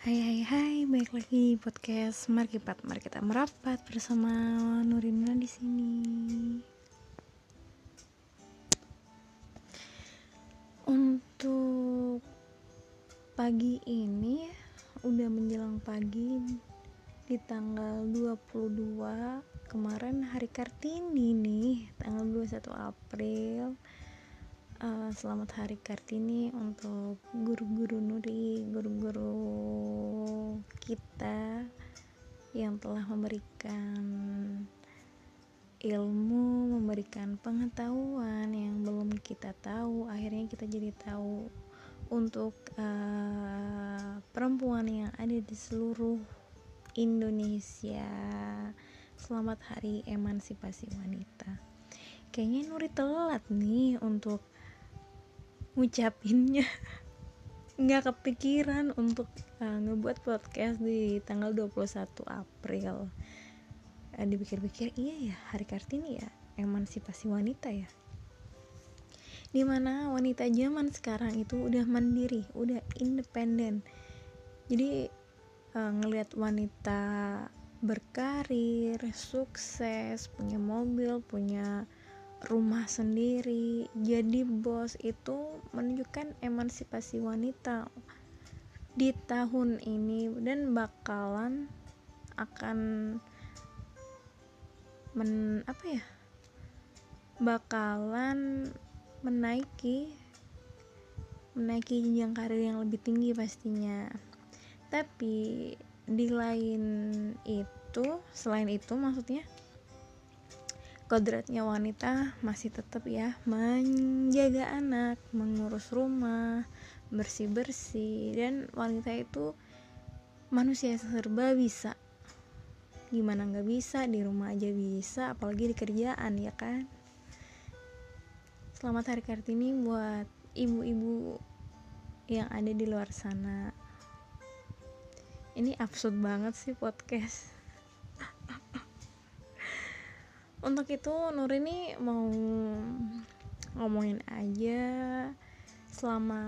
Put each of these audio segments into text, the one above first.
Hai hai hai, baik lagi di podcast Markipat. Mari kita merapat bersama Nurina di sini. Untuk pagi ini udah menjelang pagi di tanggal 22 kemarin hari Kartini nih, tanggal 21 April uh, selamat hari Kartini untuk guru-guru Nuri, guru-guru kita yang telah memberikan ilmu, memberikan pengetahuan yang belum kita tahu. Akhirnya kita jadi tahu untuk uh, perempuan yang ada di seluruh Indonesia. Selamat Hari Emansipasi Wanita. Kayaknya Nuri telat nih untuk ngucapinnya. Nggak kepikiran untuk uh, ngebuat podcast di tanggal 21 April. Uh, dipikir-pikir iya ya hari Kartini ya emansipasi wanita ya. Di mana wanita zaman sekarang itu udah mandiri udah independen. Jadi uh, ngelihat wanita berkarir sukses punya mobil punya rumah sendiri, jadi bos itu menunjukkan emansipasi wanita di tahun ini dan bakalan akan men apa ya? Bakalan menaiki menaiki jenjang karir yang lebih tinggi pastinya. Tapi di lain itu selain itu maksudnya kodratnya wanita masih tetap ya menjaga anak, mengurus rumah, bersih-bersih dan wanita itu manusia serba bisa. Gimana nggak bisa di rumah aja bisa, apalagi di kerjaan ya kan. Selamat Hari Kartini buat ibu-ibu yang ada di luar sana. Ini absurd banget sih podcast untuk itu Nur ini mau ngomongin aja selama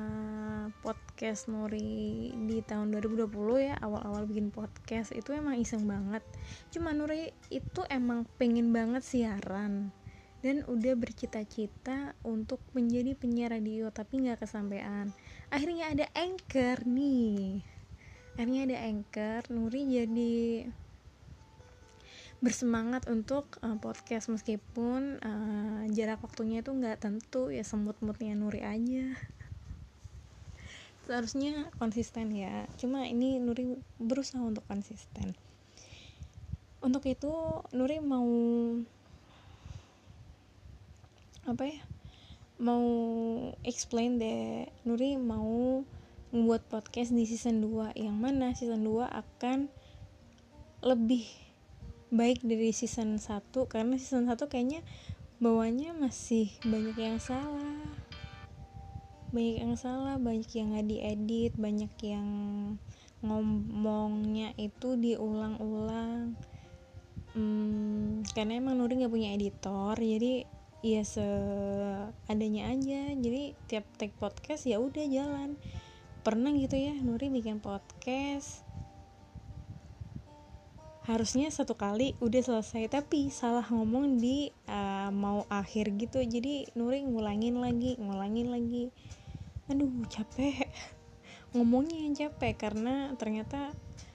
podcast Nuri di tahun 2020 ya awal-awal bikin podcast itu emang iseng banget. Cuma Nuri itu emang pengen banget siaran dan udah bercita-cita untuk menjadi penyiar radio tapi nggak kesampaian akhirnya ada anchor nih. Akhirnya ada anchor Nuri jadi bersemangat untuk uh, podcast meskipun uh, jarak waktunya itu nggak tentu ya semut-mutnya Nuri aja. Seharusnya konsisten ya. Cuma ini Nuri berusaha untuk konsisten. Untuk itu Nuri mau apa ya mau explain deh. Nuri mau membuat podcast di season 2 yang mana season 2 akan lebih baik dari season 1 karena season 1 kayaknya bawahnya masih banyak yang salah. Banyak yang salah banyak yang nggak diedit banyak yang ngomongnya itu diulang-ulang. Hmm, karena emang Nuri nggak punya editor jadi ya seadanya aja. Jadi tiap take podcast ya udah jalan. Pernah gitu ya Nuri bikin podcast harusnya satu kali udah selesai tapi salah ngomong di uh, mau akhir gitu. Jadi Nuri ngulangin lagi ngulangin lagi. Aduh capek. Ngomongnya yang capek karena ternyata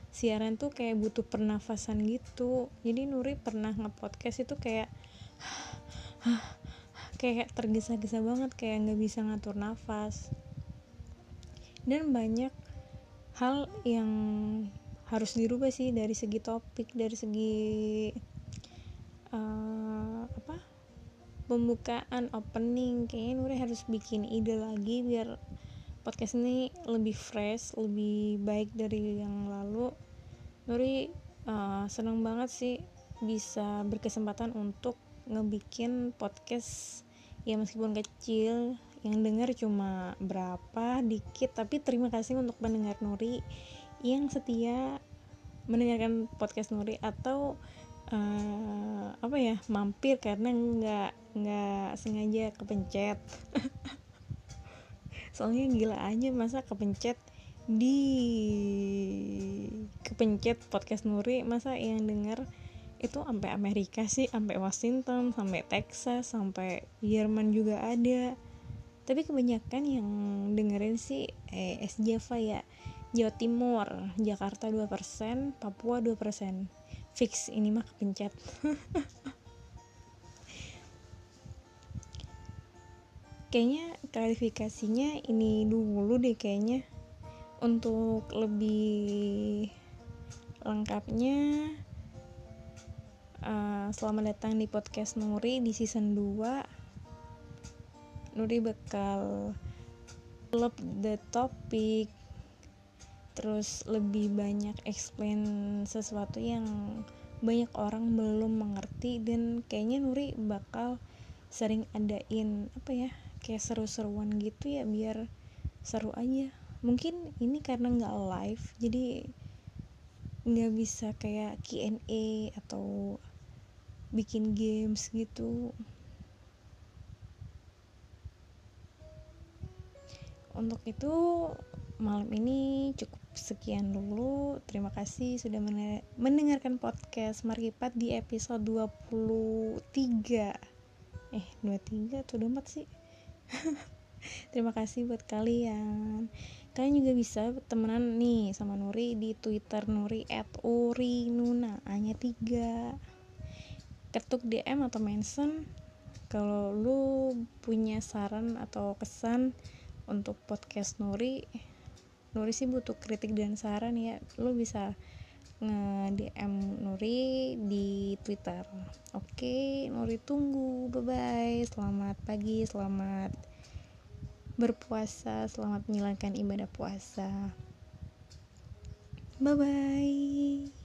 siaran tuh kayak butuh pernafasan gitu. Jadi Nuri pernah nge-podcast itu kayak kayak tergesa-gesa banget kayak nggak bisa ngatur nafas. Dan banyak hal yang harus dirubah sih dari segi topik dari segi uh, apa pembukaan opening. Kayaknya Nuri harus bikin ide lagi biar podcast ini lebih fresh lebih baik dari yang lalu. Nuri uh, seneng banget sih bisa berkesempatan untuk ngebikin podcast ya meskipun kecil. Yang denger cuma berapa dikit tapi terima kasih untuk pendengar Nuri yang setia mendengarkan podcast Nuri atau uh, apa ya mampir karena nggak nggak sengaja kepencet. Soalnya gila aja masa kepencet di kepencet podcast Nuri masa yang denger itu sampai Amerika sih sampai Washington sampai Texas sampai Jerman juga ada. Tapi kebanyakan yang dengerin sih eh, S Java ya Jawa Timur Jakarta 2% Papua 2% fix ini mah kepencet. Kayaknya klarifikasinya ini dulu deh kayaknya. Untuk lebih lengkapnya uh, selamat datang di podcast Nuri di season 2 Nuri bakal love the topic terus lebih banyak explain sesuatu yang banyak orang belum mengerti dan kayaknya Nuri bakal sering adain apa ya kayak seru-seruan gitu ya biar seru aja. Mungkin ini karena nggak live jadi nggak bisa kayak Q&A atau bikin games gitu. Untuk itu malam ini cukup sekian dulu. Terima kasih sudah mendengarkan podcast Markipat di episode 23 eh 23 atau 24 sih? Terima kasih buat kalian. Kalian juga bisa temenan nih sama Nuri di Twitter Nuri at Uri Nuna hanya tiga. Ketuk DM atau mention kalau lu punya saran atau kesan untuk podcast Nuri Nuri sih butuh kritik dan saran ya lu bisa nge-DM Nuri di Twitter. Oke, Nuri tunggu. Bye bye. Selamat pagi, selamat berpuasa, selamat menjalankan ibadah puasa. Bye bye.